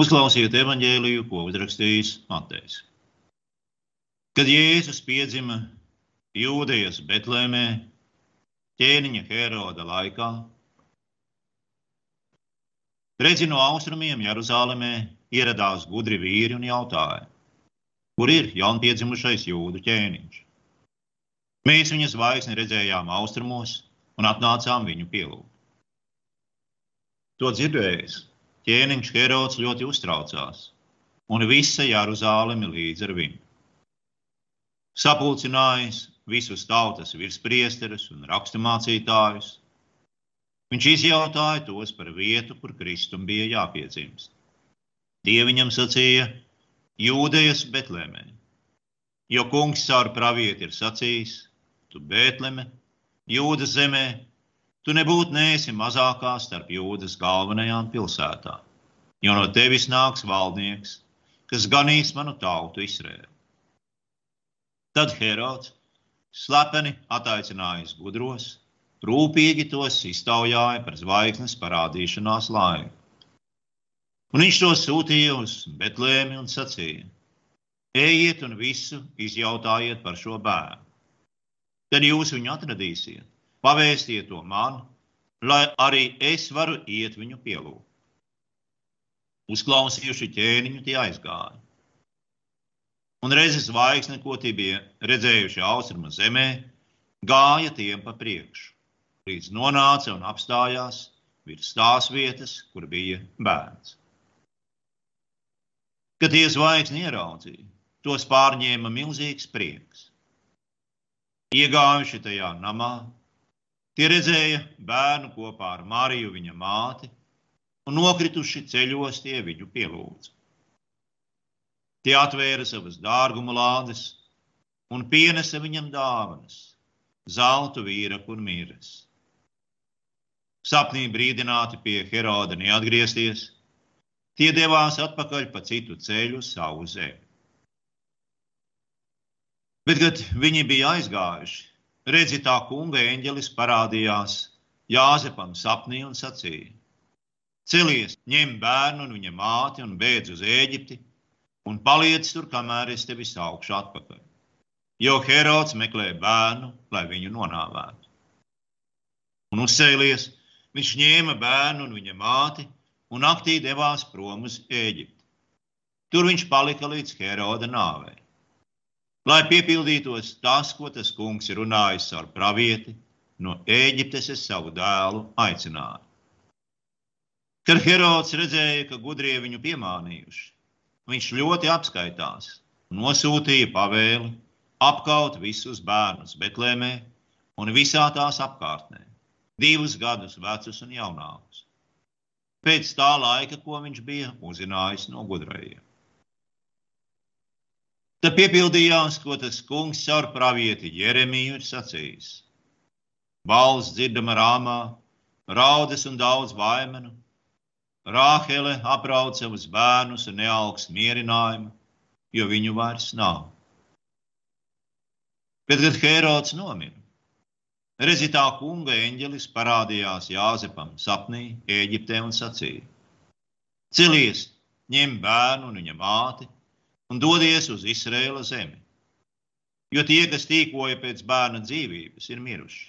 Uzklausiet evaņģēliju, ko uzrakstījis Matejs. Kad Jēzus piedzima Jūdejas Betlēmē, ķēniņa Heroda laikā, redzi no austrumiem Jeruzālēmē ieradās gudri vīri un jautāja, kur ir jaunpiedzimušais jūdu ķēniņš. Mēs viņa zvaigzni redzējām austrumos un atnācām viņu pielūgt. To dzirdējis, ķēniņš Herods ļoti uztraucās, un visa Jeruzāleme līdz ar viņu. Sapulcinājis visus tautas virspriesterus un raksturmācītājus, viņš izjautāja tos par vietu, kur Kristum bija jāpiedzimst. Tie viņam sacīja, Jūdejas Betlēmē, jo kungs caur pravieti ir sacījis, tu Betleme, Jūdas zemē, tu nebūtu neesi mazākā starp Jūdas galvenajām pilsētām, jo no tevis nāks valdnieks, kas ganīs manu tautu Izrēlu. Tad Herods slepeni attaicinājis gudros, rūpīgi tos iztaujāja par zvaigznes parādīšanās laiku. Un viņš to sūtīja uz Betlēmi un sacīja: Ejiet un visu izjautājiet par šo bērnu. Tad jūs viņu atradīsiet, pavēstiet to man, lai arī es varu iet viņu pielūgt. Uzklausījuši ķēniņu, tie aizgāja. Un reizes zvaigzne, ko tie bija redzējuši austrumu zemē, gāja tiem pa priekšu, līdz nonāca un apstājās virs tās vietas, kur bija bērns. Kad tie zvaigzni ieraudzīja, tos pārņēma milzīgs prieks. Iegājuši tajā namā, tie redzēja bērnu kopā ar Mariju, viņa māti, un nokrituši ceļos tie viņu pielūdza. Tie atvēra savas dārguma lādes un pienesa viņam dāvanas, zeltu vīraku un mīres. Sapnī brīdināti pie Heroda neatgriezties, tie devās atpakaļ pa citu ceļu savu zemi. Bet, kad viņi bija aizgājuši, redzi, tā kunga eņģelis parādījās Jāzepam sapnī un sacīja: Celies, ņem bērnu un viņa māti un beidz uz Eģipti un paliec tur, kamēr es tevi saukšu atpakaļ. Jo Herods meklē bērnu, lai viņu nonāvētu. Un uzsēlies, viņš ņēma bērnu un viņa māti un naktī devās prom uz Eģipti. Tur viņš palika līdz Heroda nāvei lai piepildītos tas, ko tas kungs ir runājis ar pravieti, no Ēģiptes es savu dēlu aicināju. Kad Herods redzēja, ka gudrie viņu piemānījuši, viņš ļoti apskaitās nosūtīja pavēli apkaut visus bērnus Betlēmē un visā tās apkārtnē, divus gadus vecus un jaunākus. Pēc tā laika, ko viņš bija uzzinājis no gudrajiem. Tad piepildījās, ko tas kungs caur pravieti Jeremiju ir sacījis. Balsts dzirdama rāmā, raudas un daudz vaimenu. Rāhele aprauc savus bērnus ar neaugstu mierinājumu, jo viņu vairs nav. Bet, kad Hērods nomira, redzi tā kunga eņģelis parādījās Jāzepam sapnī Ēģiptē un sacīja: Celies, ņem bērnu un viņa māti un dodies uz Izraēla zemi. Jo tie, kas tīkoja pēc bērna dzīvības, ir miruši.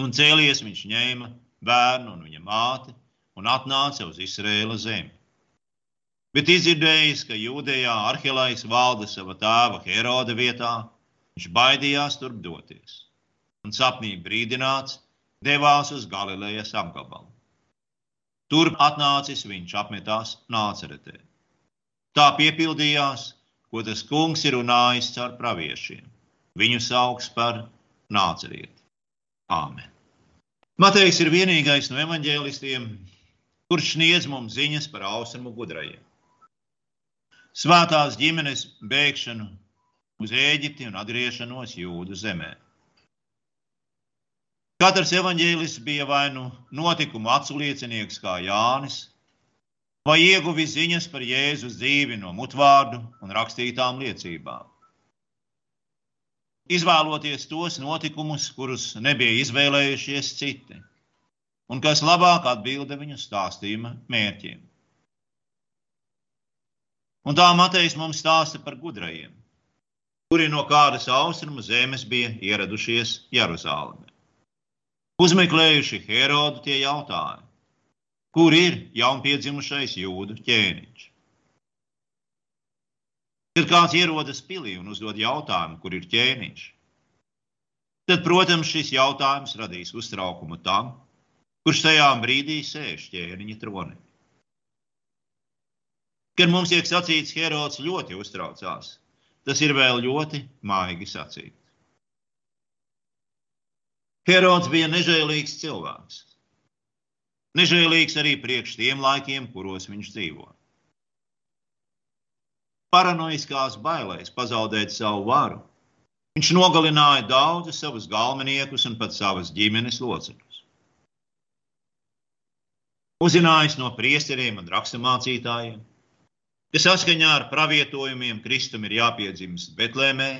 Un cēlies viņš ņēma bērnu un viņa māti un atnāca uz Izraēla zemi. Bet izdzirdējis, ka Jūdejā Arhelais valda sava tēva Heroda vietā, viņš baidījās turp doties. Un sapnī brīdināts, devās uz Galilejas apgabalu. Tur atnācis viņš apmetās nāceretē. Tā piepildījās, ko tas kungs ir runājis caur praviešiem. Viņu sauks par nācerieti. Āmen. Matejs ir vienīgais no evaņģēlistiem, kurš sniedz mums ziņas par austrumu gudrajiem. Svētās ģimenes bēgšanu uz Ēģipti un atgriešanos Jūdu zemē. Katrs evaņģēlis bija vai nu notikumu aculiecinieks kā Jānis, vai ieguvi ziņas par Jēzus dzīvi no mutvārdu un rakstītām liecībām. Izvēloties tos notikumus, kurus nebija izvēlējušies citi, un kas labāk atbilda viņu stāstījuma mērķiem. Un tā Matejs mums stāsta par gudrajiem, kuri no kādas austrumu zemes bija ieradušies Jeruzalemē. Uzmeklējuši Herodu, tie jautāja, kur ir jaunpiedzimušais jūdu ķēniņš. Kad kāds ierodas pilī un uzdod jautājumu, kur ir ķēniņš, tad, protams, šis jautājums radīs uztraukumu tam, kurš tajā brīdī sēž ķēniņa tronī. Kad mums tiek sacīts, Herods ļoti uztraucās, tas ir vēl ļoti maigi sacīt. Herods bija nežēlīgs cilvēks. Nežēlīgs arī priekš tiem laikiem, kuros viņš dzīvo. Paranoiskās bailēs pazaudēt savu varu, viņš nogalināja daudzus savus galveniekus un pat savas ģimenes locekļus. Uzzinājis no priesteriem un raksturmācītājiem, ka saskaņā ar pravietojumiem Kristum ir jāpiedzimst Betlēmē.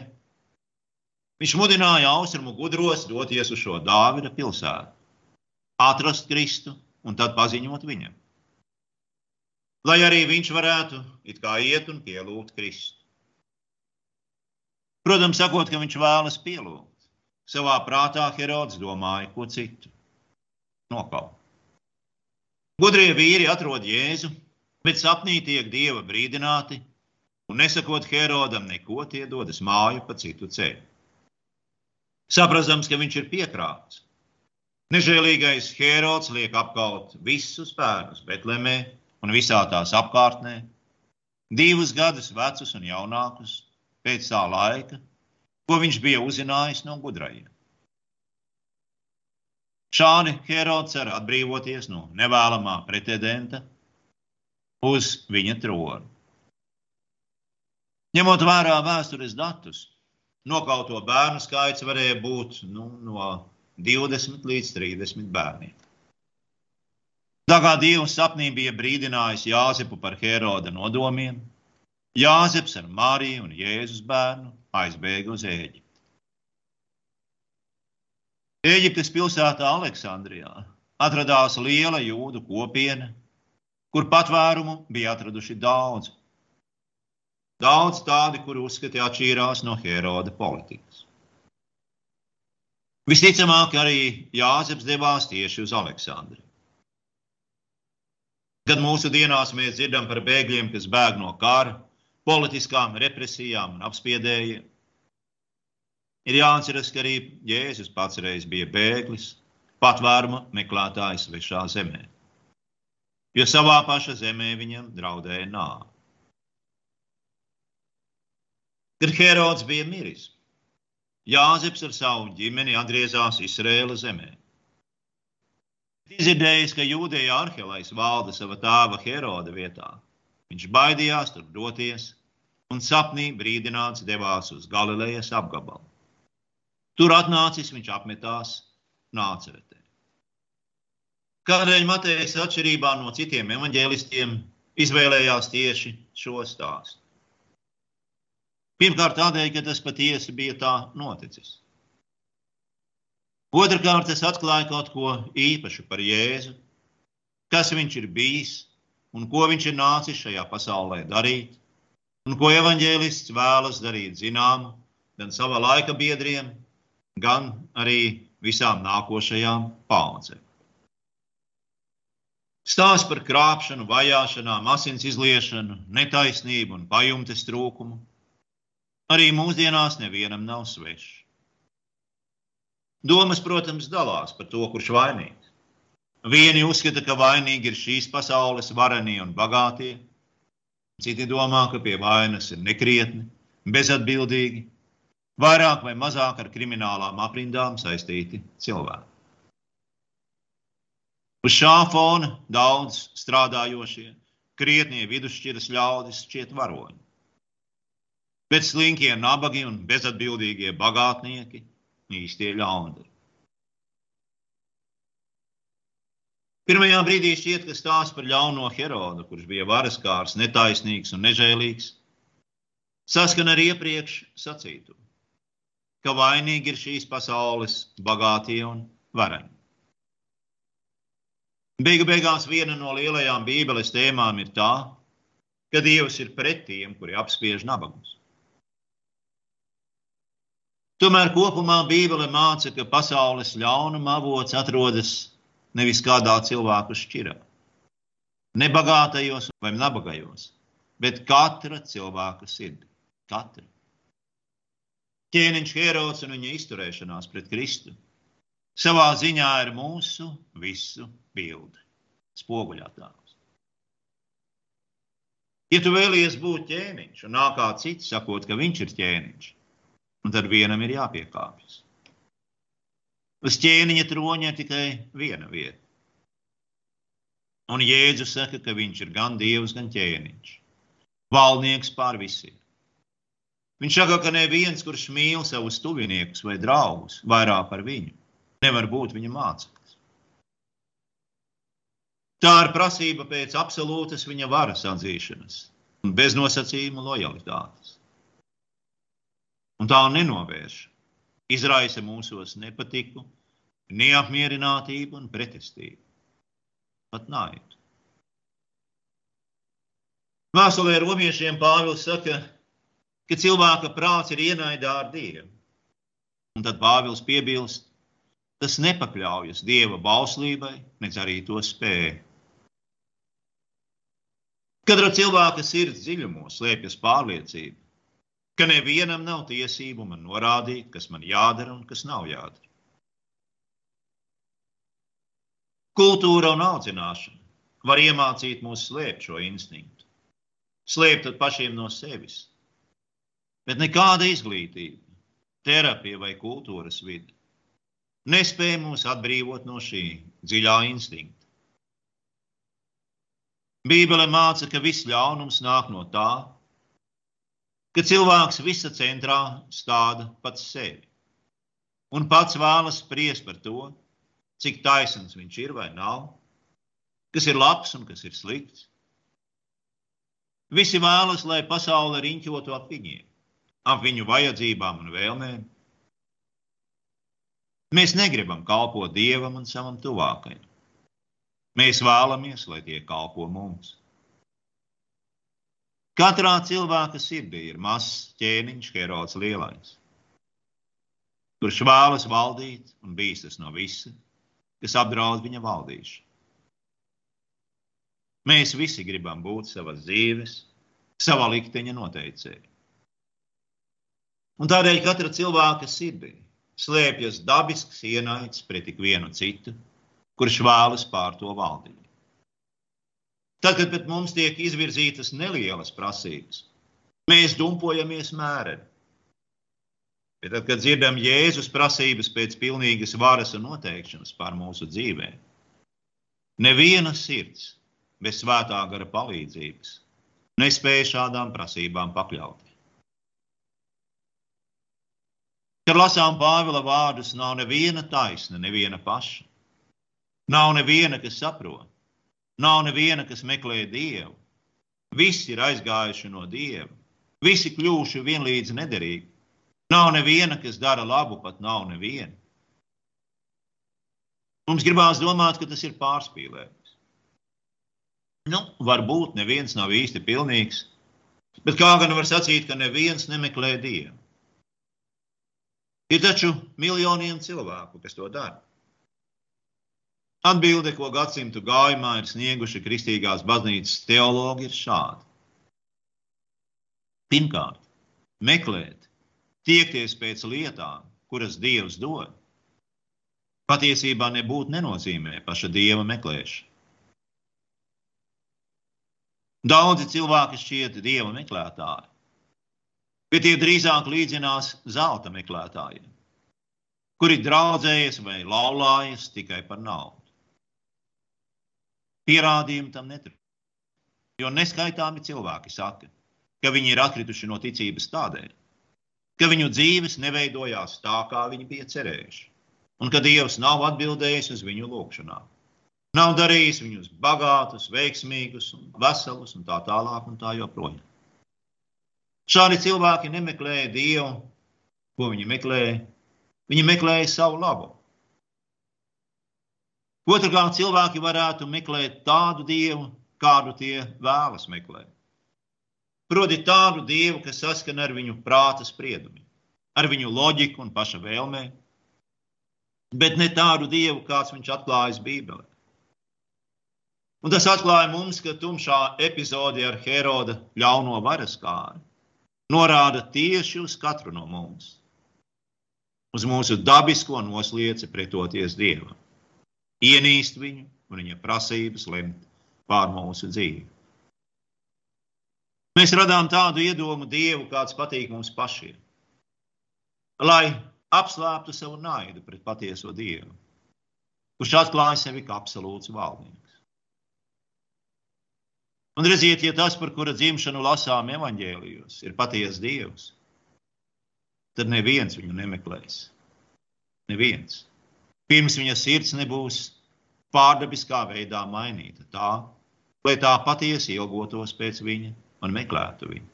Viņš mudināja austrumu gudros doties uz šo Dāvida pilsētu, atrast Kristu un tad paziņot viņam. Lai arī viņš varētu it kā iet un pielūgt Kristu. Protams, sakot, ka viņš vēlas pielūgt, savā prātā Herods domāja ko citu. Nokaut. Gudrie vīri atrod Jēzu bet sapnī tiek dieva brīdināti, un nesakot Herodam neko, tie dodas māju pa citu ceļu. Saprastams, ka viņš ir piekrāpts. Nežēlīgais Herods liek apkaut visus bērnus Betlemē un visā tās apkārtnē, divus gadus vecus un jaunākus pēc tā laika, ko viņš bija uzzinājis no gudrajiem. Šādi Herods cer atbrīvoties no nevēlamā pretendenta uz viņa tronu. Ņemot vērā vēstures datus, nokauto bērnu skaits varēja būt nu, no 20 līdz 30 bērniem. Kā Dievs sapnī bija brīdinājis Jāzepu par Heroda nodomiem, Jāzeps ar Mariju un Jēzus bērnu aizbēga uz Ēģipti. Ēģiptes pilsētā Aleksandrijā atradās liela jūdu kopiena, kur patvērumu bija atraduši daudz. Daudz tādi, kuri uzskati atšķīrās no Heroda politikas. Visticamāk, arī Jāzeps devās tieši uz Aleksandriju. Kad mūsu dienās mēs dzirdam par bēgļiem, kas bēg no kara, politiskām represijām un apspiedējiem, ir jāatceras, ka arī Jēzus pats reiz bija bēglis, patvēruma meklētājs svešā zemē jo savā paša zemē viņam draudēja nāve. Kad Herods bija miris, Jāzeps ar savu ģimeni atgriezās Izraēla zemē. Izdzirdējis, ka jūdeja arhelais valda sava tēva Heroda vietā, viņš baidījās tur doties un sapnī brīdināts devās uz Galilejas apgabalu. Tur atnācis viņš apmetās Nāceretē. Kādēļ Matejs atšķirībā no citiem evaņģēlistiem izvēlējās tieši šo stāstu? Pirmkārt, tādēļ, ka tas patiesi bija tā noticis. Otrakārt, tas atklāja kaut ko īpašu par Jēzu, kas viņš ir bijis un ko viņš ir nācis šajā pasaulē darīt, un ko evaņģēlists vēlas darīt zināmu gan sava laika biedriem, gan arī visām nākošajām paudzēm. Stāsts par krāpšanu, vajāšanām, asins izliešanu, netaisnību un pajumtes trūkumu arī mūsdienās nevienam nav svešs. Domas, protams, dalās par to, kurš vainīgs. Vieni uzskata, ka vainīgi ir šīs pasaules varenie un bagātie, citi domā, ka pie vainas ir nekrietni, bezatbildīgi, vairāk vai mazāk ar kriminālām aprindām saistīti cilvēki. Uz šā fona daudz strādājošie, krietnie vidusšķiras ļaudis šķiet varoņi. Bet slinkie, nabagi un bezatbildīgie bagātnieki īstie ļaundari. Pirmajā brīdī šķiet, ka stāsts par ļauno Herodu, kurš bija varaskārs, netaisnīgs un nežēlīgs, saskan ar iepriekš sacītu, ka vainīgi ir šīs pasaules bagātie un vareni. Beigu beigās viena no lielajām Bībeles tēmām ir tā, ka Dievs ir pret tiem, kuri apspiež nabagus. Tomēr kopumā Bībele māca, ka pasaules ļaunuma avots atrodas nevis kādā cilvēka šķirā, ne bagātajos vai nabagajos, bet katra cilvēka sirdī. Katra. Ķēniņš Herods un viņa izturēšanās pret Kristu savā ziņā ir mūsu visu bilde, spoguļātājs. Ja tu vēlies būt ķēniņš, un nāk kāds cits sakot, ka viņš ir ķēniņš, tad vienam ir jāpiekāpjas. Uz ķēniņa troņa ir tikai viena vieta. Un Jēzus saka, ka viņš ir gan dievs, gan ķēniņš. Valdnieks pār visiem. Viņš saka, ka neviens, kurš mīl savus tuviniekus vai draugus vairāk par viņu, nevar būt viņa māceklis. Tā ir prasība pēc absolūtas viņa varas atzīšanas un bez nosacījuma lojalitātes. Un tā nenovērš, izraisa mūsos nepatiku, neapmierinātību un pretestību pat naidu. Vēstulē romiešiem Pāvils saka, ka cilvēka prāts ir ienaidā ar Dievu. Un tad Pāvils piebilst, tas nepakļaujas Dieva bauslībai, nedz arī to spēju. Katra cilvēka sirds dziļumos slēpjas pārliecība, ka nevienam nav tiesību man norādīt, kas man jādara un kas nav jādara. Kultūra un audzināšana var iemācīt mūs slēpt šo instinktu, slēpt pašiem no sevis. Bet nekāda izglītība, terapija vai kultūras vide nespēja mūs atbrīvot no šī dziļā instinkta. Bībele māca, ka viss ļaunums nāk no tā, ka cilvēks visa centrā stāda pats sevi un pats vēlas spriest par to, cik taisns viņš ir vai nav, kas ir labs un kas ir slikts. Visi vēlas, lai pasaule riņķotu ap viņiem, ap viņu vajadzībām un vēlmēm. Mēs negribam kalpot dievam un savam tuvākajam. Mēs vēlamies, lai tie kalpo mums. Katrā cilvēka sirdī ir mazs ķēniņš, Herods Lielais, kurš vēlas valdīt un bīstas no visa, kas apdraud viņa valdīšanu. Mēs visi gribam būt savas dzīves, savā likteņa noteicēji. Un tādēļ katra cilvēka sirdī slēpjas dabisks ienaids pret ikvienu citu, kurš vēlas pār to valdīt. Pret mums tiek izvirzītas nelielas prasības, mēs dumpojamies mēreni Bet tad, kad dzirdam Jēzus prasības pēc pilnīgas varas un noteikšanas pār mūsu dzīvēm, neviena sirds bez svētā gara palīdzības nespēja šādām prasībām pakļauties. Kad lasām Pāvila vārdus, nav neviena taisna, neviena paša. Nav neviena, kas saprot, nav neviena, kas meklē Dievu. Visi ir aizgājuši no Dieva, visi kļuvuši vienlīdz nederīgi. Nav neviena, kas dara labu, pat nav neviena. Mums gribās domāt, ka tas ir pārspīlējums. Nu, varbūt neviens nav īsti pilnīgs, bet kā gan var sacīt, ka neviens nemeklē Dievu? Ir taču miljoniem cilvēku, kas to dara. Atbilde, ko gadsimtu gājumā ir snieguši kristīgās baznīcas teologi, ir šāda. Pirmkārt, meklēt tiekties pēc lietām, kuras Dievs dod, patiesībā nebūtu nenozīmē paša Dieva meklēšana. Daudzi cilvēki šķiet Dieva meklētāji, bet tie drīzāk līdzinās zelta meklētājiem, kuri draudzējas vai laulājas tikai par naudu. Pierādījumi tam netrūkst. Jo neskaitāmi cilvēki saka, ka viņi ir atkrituši no ticības tādēļ, ka viņu dzīves neveidojās tā, kā viņi bija cerējuši, un ka Dievs nav atbildējis uz viņu lūgšanām. Nav darījis viņus bagātus, veiksmīgus, un veselus un tā tālāk un tā joprojām. Šādi cilvēki nemeklēja Dievu, ko viņi meklēja. Viņi meklēja savu labu. Otrakārt, cilvēki varētu meklēt tādu Dievu, kādu tie vēlas meklēt. Proti tādu dievu, kas saskana ar viņu prāta spriedumiem, ar viņu loģiku un paša vēlmēm, bet ne tādu dievu, kāds viņš atklājas Bībelē. Un tas atklāja mums, ka tumšā epizode ar Heroda ļauno varas kāru norāda tieši uz katru no mums, uz mūsu dabisko noslieci pretoties Dievam, ienīst viņu un viņa prasības lemt pār mūsu dzīvi. Mēs radām tādu iedomu Dievu, kāds patīk mums pašiem, lai apslēptu savu naidu pret patieso Dievu, kurš atklāja sevi kā absolūts valdnieks. Un redziet, ja tas, par kura dzimšanu lasām evaņģēlijos, ir patiesa Dievs, tad neviens viņu nemeklēs. Neviens. Pirms viņa sirds nebūs pārdabiskā veidā mainīta tā, lai tā patiesi ilgotos pēc viņa un meklētu viņu.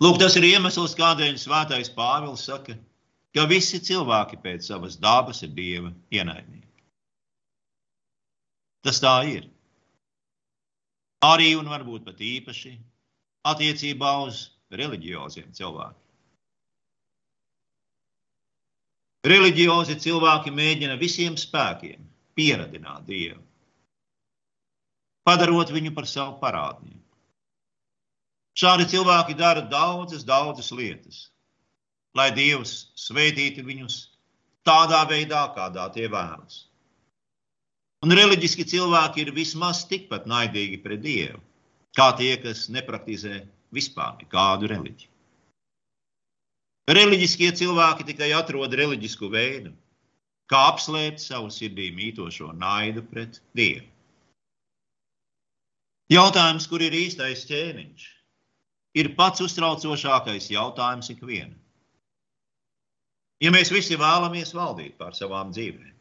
Lūk, tas ir iemesls, kādēļ Svētais Pāvils saka, ka visi cilvēki pēc savas dabas ir dieva ienaidnieki. Tas tā ir. Arī un varbūt pat īpaši attiecībā uz reliģioziem cilvēkiem. Reliģiozi cilvēki mēģina visiem spēkiem pieradināt Dievu, padarot viņu par savu parādnieku. Šādi cilvēki dara daudzas, daudzas lietas, lai Dievs sveitītu viņus tādā veidā, kādā tie vēlas. Un reliģiski cilvēki ir vismaz tikpat naidīgi pret Dievu, kā tie, kas nepraktizē vispār nekādu reliģiju. Reliģiskie cilvēki tikai atrod reliģisku veidu, kā apslēpt savu sirdī mītošo naidu pret Dievu. Jautājums, kur ir īstais ķēniņš? ir pats uztraucošākais jautājums ikvienam. Ja mēs visi vēlamies valdīt pār savām dzīvēm,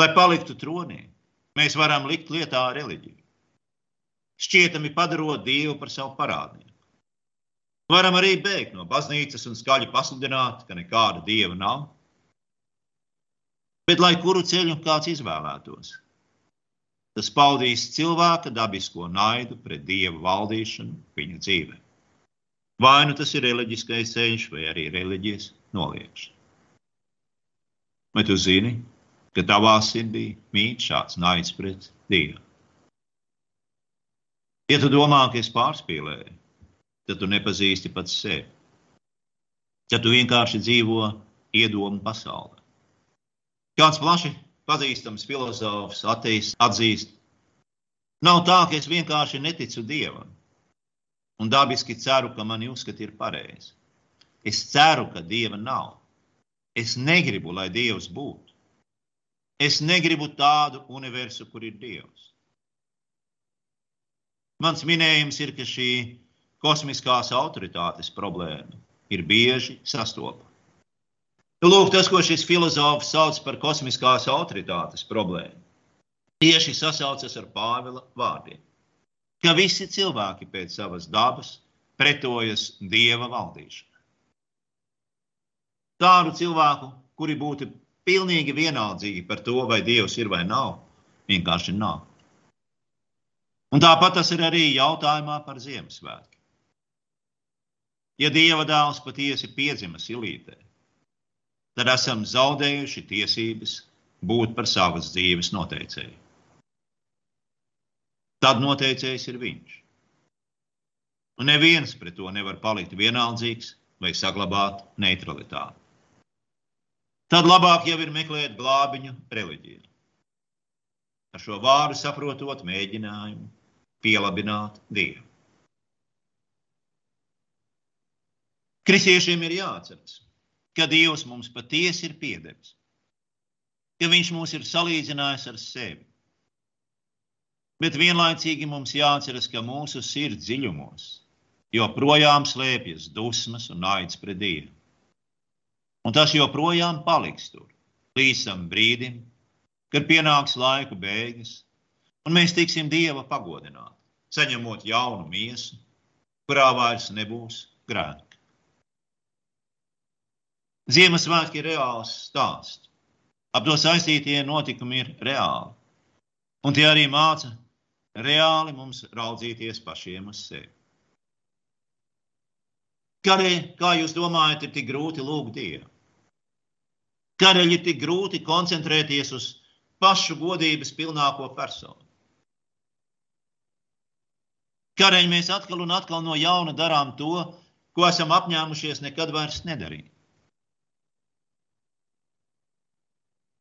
lai paliktu tronī, mēs varam likt lietā reliģiju. Šķietami padarot Dievu par savu parādnieku. Varam arī bēgt no baznīcas un skaļi pasludināt, ka nekāda dieva nav. Bet lai kuru ceļu kāds izvēlētos, Tas paudīs cilvēka dabisko naidu pret dieva valdīšanu viņa dzīvē. Vai nu tas ir reliģiskais ceļš, vai arī reliģijas noliekšana. Vai tu zini, ka tavā sirdī mīt šāds naids pret Dievu? Ja tu domā, ka es pārspīlēju, tad tu nepazīsti pats sevi. Tad tu vienkārši dzīvo iedomu pasaulē. Kāds plaši pazīstams filozofs ateists atzīst, nav tā, ka es vienkārši neticu Dievam un dabiski ceru, ka mani uzskati ir pareizi. Es ceru, ka Dieva nav. Es negribu, lai Dievs būtu. Es negribu tādu universu, kur ir Dievs. Mans minējums ir, ka šī kosmiskās autoritātes problēma ir bieži sastopama. Nu, lūk, tas, ko šis filozofs sauc par kosmiskās autoritātes problēmu, tieši sasaucas ar Pāvila vārdiem. Ka visi cilvēki pēc savas dabas pretojas dieva valdīšanai. Tādu cilvēku, kuri būtu pilnīgi vienaldzīgi par to, vai dievs ir vai nav, vienkārši nav. Un tāpat tas ir arī jautājumā par Ziemassvētku. Ja dieva dēls patiesi piedzima silītē, tad esam zaudējuši tiesības būt par savas dzīves noteicēju. Tad noteicējs ir viņš. Un neviens pret to nevar palikt vienaldzīgs vai saglabāt neutralitāti. Tad labāk jau ir meklēt glābiņu reliģiju. Ar šo vārdu saprotot mēģinājumu pielabināt Dievu. Kristiešiem ir jāatceras, ka Dievs mums patiesi ir piedevis, ka Viņš mūs ir salīdzinājis ar sevi. Bet vienlaicīgi mums jāatceras, ka mūsu sirds dziļumos joprojām slēpjas dusmas un naids pret Dievu. Un tas joprojām paliks tur līdz tam brīdim, kad pienāks laika beigas, un mēs tiksim Dieva pagodināti, saņemot jaunu miesu, kurā vairs nebūs grēka. Ziemassvētki ir reāls stāsts. Ap to saistītie notikumi ir reāli. Un tie arī māca, reāli mums raudzīties pašiem uz sevi. Kādēļ, kā jūs domājat, ir tik grūti lūgt Dievu? Kādēļ ir tik grūti koncentrēties uz pašu godības pilnāko personu? Kādēļ mēs atkal un atkal no jauna darām to, ko esam apņēmušies nekad vairs nedarīt?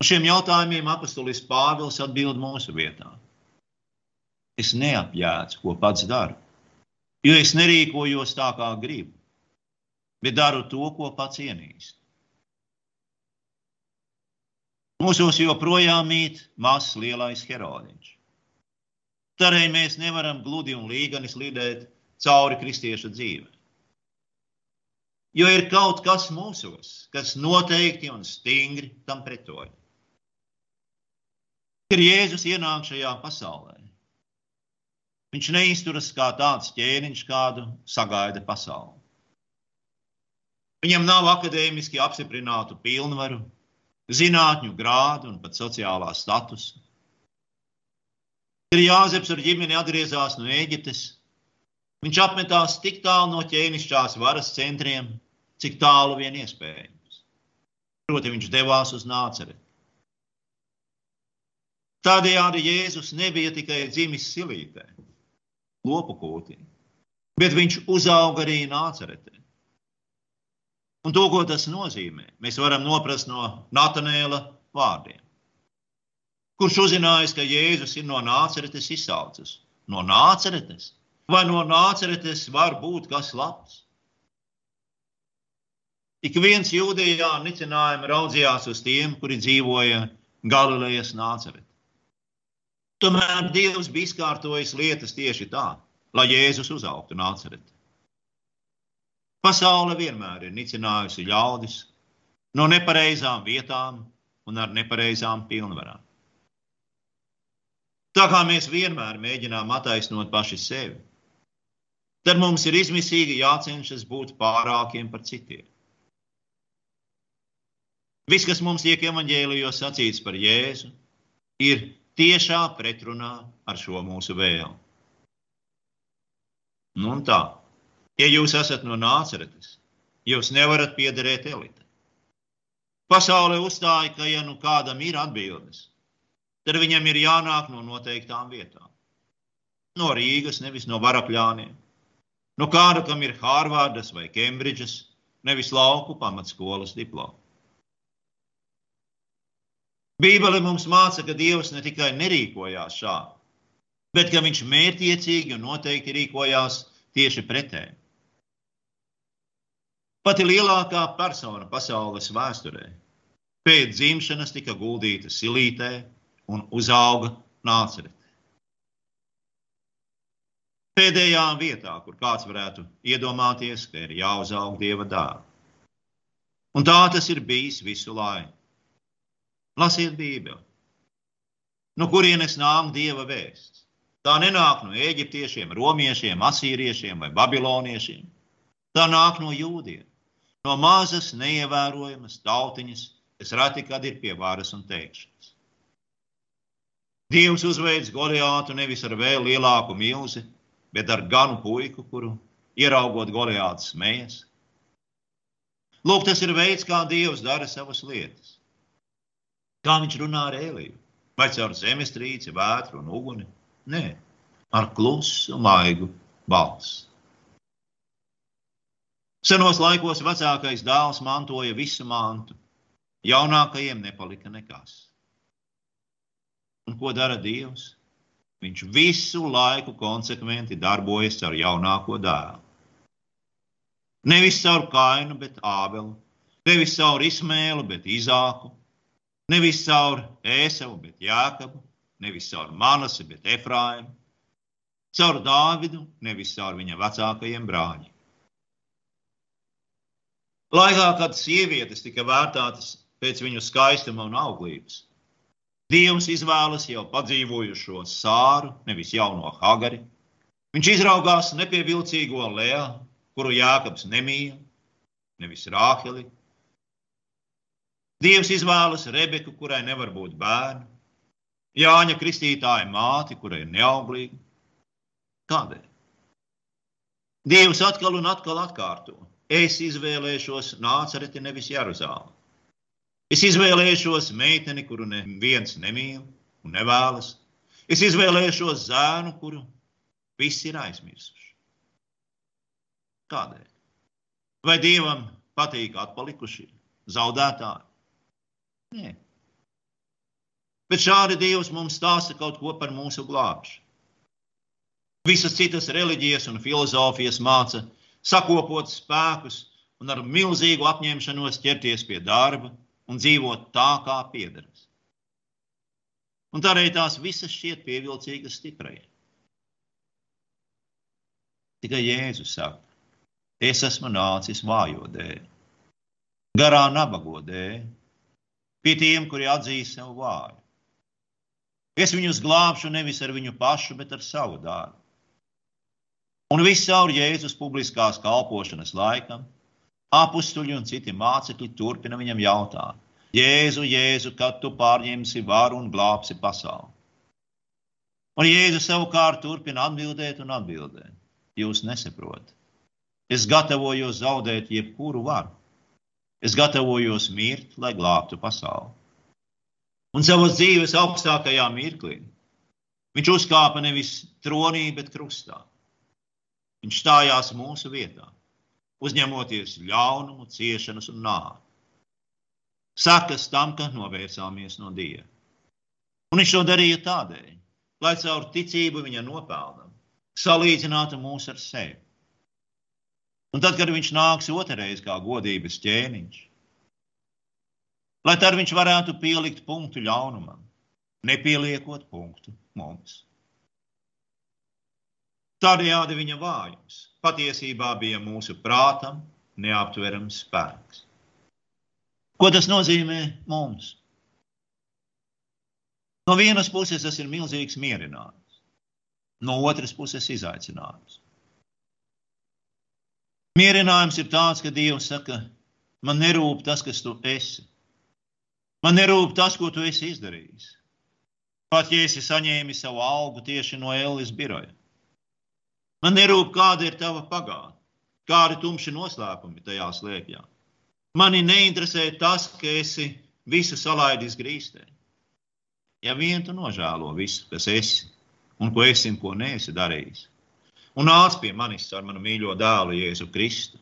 Šiem jautājumiem apustulis Pāvils atbild mūsu vietā. Es neapjēdzu, ko pats daru, jo es nerīkojos tā, kā gribu, bet daru to, ko pats ienīstu. Mūsos joprojām mīt mazs lielais herodiņš. Tādēļ mēs nevaram gludi un līgani slidēt cauri kristiešu dzīvē. Jo ir kaut kas mūsos, kas noteikti un stingri tam pretojas. Ir Jēzus ienāk šajā pasaulē. Viņš neizturas kā tāds ķēniņš, kādu sagaida pasaule. Viņam nav akadēmiski apstiprinātu pilnvaru, zinātņu grādu un pat sociālā statusa. Kad Jāzeps ar ģimeni atgriezās no Ēģiptes, viņš apmetās tik tālu no ķēnišķās varas centriem, cik tālu vien iespējams. Proti, viņš devās uz Nāceri. Tādējādi Jēzus nebija tikai dzimis silītē, lopu kūtī, bet viņš uzauga arī Nāceretē. Un to, ko tas nozīmē, mēs varam noprast no Natanēla vārdiem kurš uzzinājis, ka Jēzus ir no nāceretes izsaucis. No nāceretes? Vai no nāceretes var būt kas labs? Ik viens jūdejā nicinājumi raudzījās uz tiem, kuri dzīvoja Galilejas nāceretē. Tomēr Dievs bija izkārtojis lietas tieši tā, lai Jēzus uzaugtu nāceretē. Pasaule vienmēr ir nicinājusi ļaudis no nepareizām vietām un ar nepareizām pilnvarām. Tā kā mēs vienmēr mēģinām attaisnot paši sevi, tad mums ir izmisīgi jācenšas būt pārākiem par citiem. Viss, kas mums tiek evaņģēlijos sacīts par Jēzu, ir tiešā pretrunā ar šo mūsu vēlmu. Nu un tā, ja jūs esat no nāceretes, jūs nevarat piederēt elite. Pasaulē uzstāja, ka ja nu kādam ir atbildes, tad viņam ir jānāk no noteiktām vietām. No Rīgas, nevis no varakļāniem. No kāda, kam ir Hārvardas vai Kembridžas, nevis lauku pamatskolas diploms. Bībele mums māca, ka Dievs ne tikai nerīkojās šādi, bet ka viņš mērķiecīgi un noteikti rīkojās tieši pretēji. Pati lielākā persona pasaules vēsturē pēc dzimšanas tika guldīta silītē, un uzauga Nācerete. Pēdējā vietā, kur kāds varētu iedomāties, ka ir jāuzaug dieva dēlu. Un tā tas ir bijis visu laiku. Lasiet Bībeli. No kurienes nāk dieva vēsts? Tā nenāk no eģiptiešiem, romiešiem, asīriešiem vai babiloniešiem. Tā nāk no jūdiem, no mazas, neievērojamas tautiņas, kas reti kad ir pie varas un teikšanas. Dievs uzveids Goliātu nevis ar vēl lielāku milzi, bet ar ganu puiku, kuru ieraugot Goliāts smējas. Lūk, tas ir veids, kā Dievs dara savas lietas. Kā viņš runā ar Eliju? Vai caur zemestrīci, vētru un uguni? Nē, ar klusu, maigu balsi. Senos laikos vecākais dēls mantoja visu mantu, jaunākajiem nepalika nekas. Un ko dara Dievs? Viņš visu laiku konsekventi darbojas ar jaunāko dēlu. Nevis caur kainu, bet ābelu, nevis caur izmēlu, bet izāku, nevis caur ēsevu, bet jēkabu, nevis caur manasi, bet efraimu, caur Dāvidu, nevis caur viņa vecākajiem brāļiem. Laikā, kad sievietes tika vērtētas pēc viņu skaistuma un auglības, Dievs izvēlas jau padzīvojušo sāru, nevis jauno hagari. Viņš izraugās nepievilcīgo lēlu, kuru Jānis nemīl, nevis Rāheli. Dievs izvēlas Rebeku, kurai nevar būt bērnu, Jāņa kristītāja māti, kurai ir neauglīga, Kādēļ? Dievs atkal un atkal atkārto. Es izvēlēšos nācereti nevis Jeruzāli. Es izvēlēšos meiteni, kuru neviens nemīl un nevēlas. Es izvēlēšos zēnu, kuru visi ir aizmirsuši. Kādēļ? Vai Dievam patīk atpalikušie, zaudētāji? Nē. Bet šādi Dievs mums stāsta kaut ko par mūsu glābšanu. Visas citas reliģijas un filozofijas māca sakopot spēkus un ar milzīgu apņemšanos ķerties pie darba un dzīvot tā, kā piederas. Un tā arī tās visas šķiet pievilcīgas stiprai. Tikai Jēzus saka, es esmu nācis vājo dēļ, garā nabago dēļ, pie tiem, kuri atzīst sev vāju. Es viņus glābšu nevis ar viņu pašu, bet ar savu dārbu. Un viss caur Jēzus publiskās kalpošanas laikam, apstuļi un citi mācekļi turpina viņam jautāt: Jēzu, Jēzu, kad tu pārņemsi varu un glābsi pasauli? Un Jēzus savukārt turpina atbildēt un atbildēt. Jūs nesaprotat. Es gatavojos zaudēt jebkuru varu. Es gatavojos mirt, lai glābtu pasauli. Un savas dzīves augstākajā mirklī viņš uzkāpa nevis tronī, bet krustā. Viņš stājās mūsu vietā, uzņemoties ļaunumu, ciešanas un nāvi. Sakas tam, ka novērsāmies no Dieva. Un viņš to darīja tādēļ, lai caur ticību viņa nopelnam salīdzinātu mūs ar sevi. Un tad, kad viņš nāks otrreiz kā godības ķēniņš, lai tad viņš varētu pielikt punktu ļaunumam, nepieliekot punktu mums. Tādējādi viņa vājums patiesībā bija mūsu prātam neaptverams spēks. Ko tas nozīmē mums? No vienas puses tas ir milzīgs mierinājums, no otras puses izaicinājums. Mierinājums ir tāds, ka Dievs saka, man nerūp tas, kas tu esi. Man nerūp tas, ko tu esi izdarījis. Pat ja esi saņēmis savu algu tieši no Ellis biroja. Man nerūp, kāda ir tava pagātne, kādi tumši noslēpumi tajā slēpjā. Mani neinteresē tas, ka esi visu salaidis grīstē. Ja vien tu nožēlo visu, kas esi un ko esi un ko neesi darījis, un nāc pie manis ar manu mīļo dēlu Jēzu Kristu,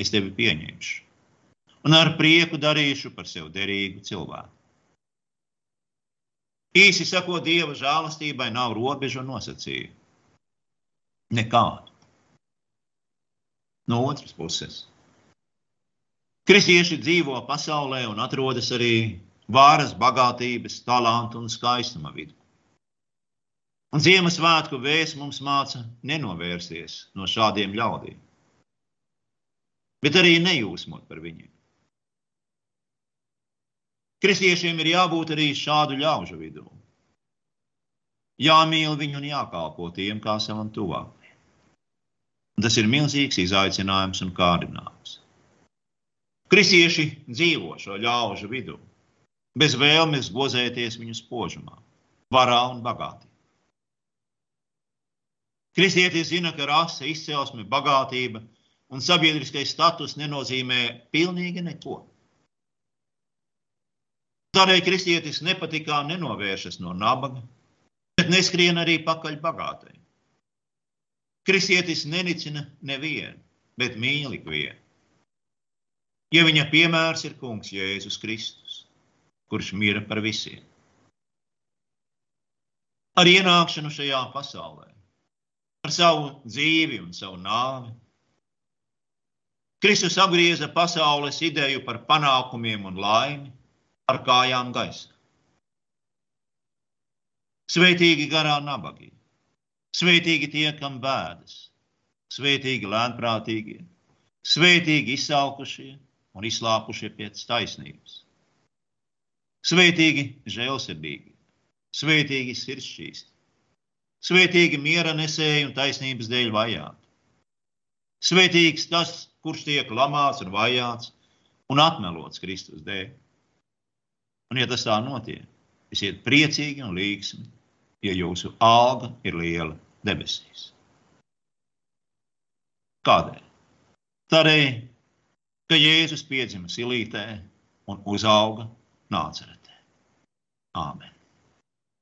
es tevi pieņemšu un ar prieku darīšu par sevi derīgu cilvēku. Īsi sakot, Dieva žēlastībai nav robežu un nosacījumu. Nekādu. No otras puses, kristieši dzīvo pasaulē un atrodas arī vāras, bagātības, talantu un skaistuma vidū. Un Ziemassvētku vēsts mums māca nenovērsties no šādiem ļaudīm, bet arī nejūsmot par viņiem. Kristiešiem ir jābūt arī šādu ļaužu vidū. Jāmīl viņu un jākalpo tiem kā savam tuvākajam. Tas ir milzīgs izaicinājums un kārdinājums. Kristieši dzīvo šo ļaužu vidū, bez vēlmes gozēties viņu spožumā, varā un bagātībā. Kristietis zina, ka rase, izcelsme, bagātība un sabiedriskais status nenozīmē pilnīgi neko. Tādēļ kristietis nepatikām nenovēršas no nabaga, bet neskrien arī pakaļ bagātai. Kristietis nenicina nevienu, bet mīl ikvienu. Ja viņa piemērs ir kungs Jēzus Kristus, kurš mira par visiem. Ar ienākšanu šajā pasaulē, ar savu dzīvi un savu nāvi, Kristus apgrieza pasaules ideju par panākumiem un laimi ar kājām gaisā. Svētīgi garā nabagie, svētīgi tie, kam bēdas, svētīgi lēnprātīgie, svētīgi izsalkušie un izslāpušie pēc taisnības. Svētīgi žēlsirdīgi, svētīgi sirdšķīsti, svētīgi miera nesēji un taisnības dēļ vajāti. Svētīgs tas, kurš tiek lamāts un vajāts un atmelots Kristus dēļ. Un, ja tas tā notiek, esiet priecīgi un līgsmi, ja jūsu alga ir liela debesīs. Kādēļ? Tādēļ, ka Jēzus piedzima silītē un uzauga nāceretē. Āmen!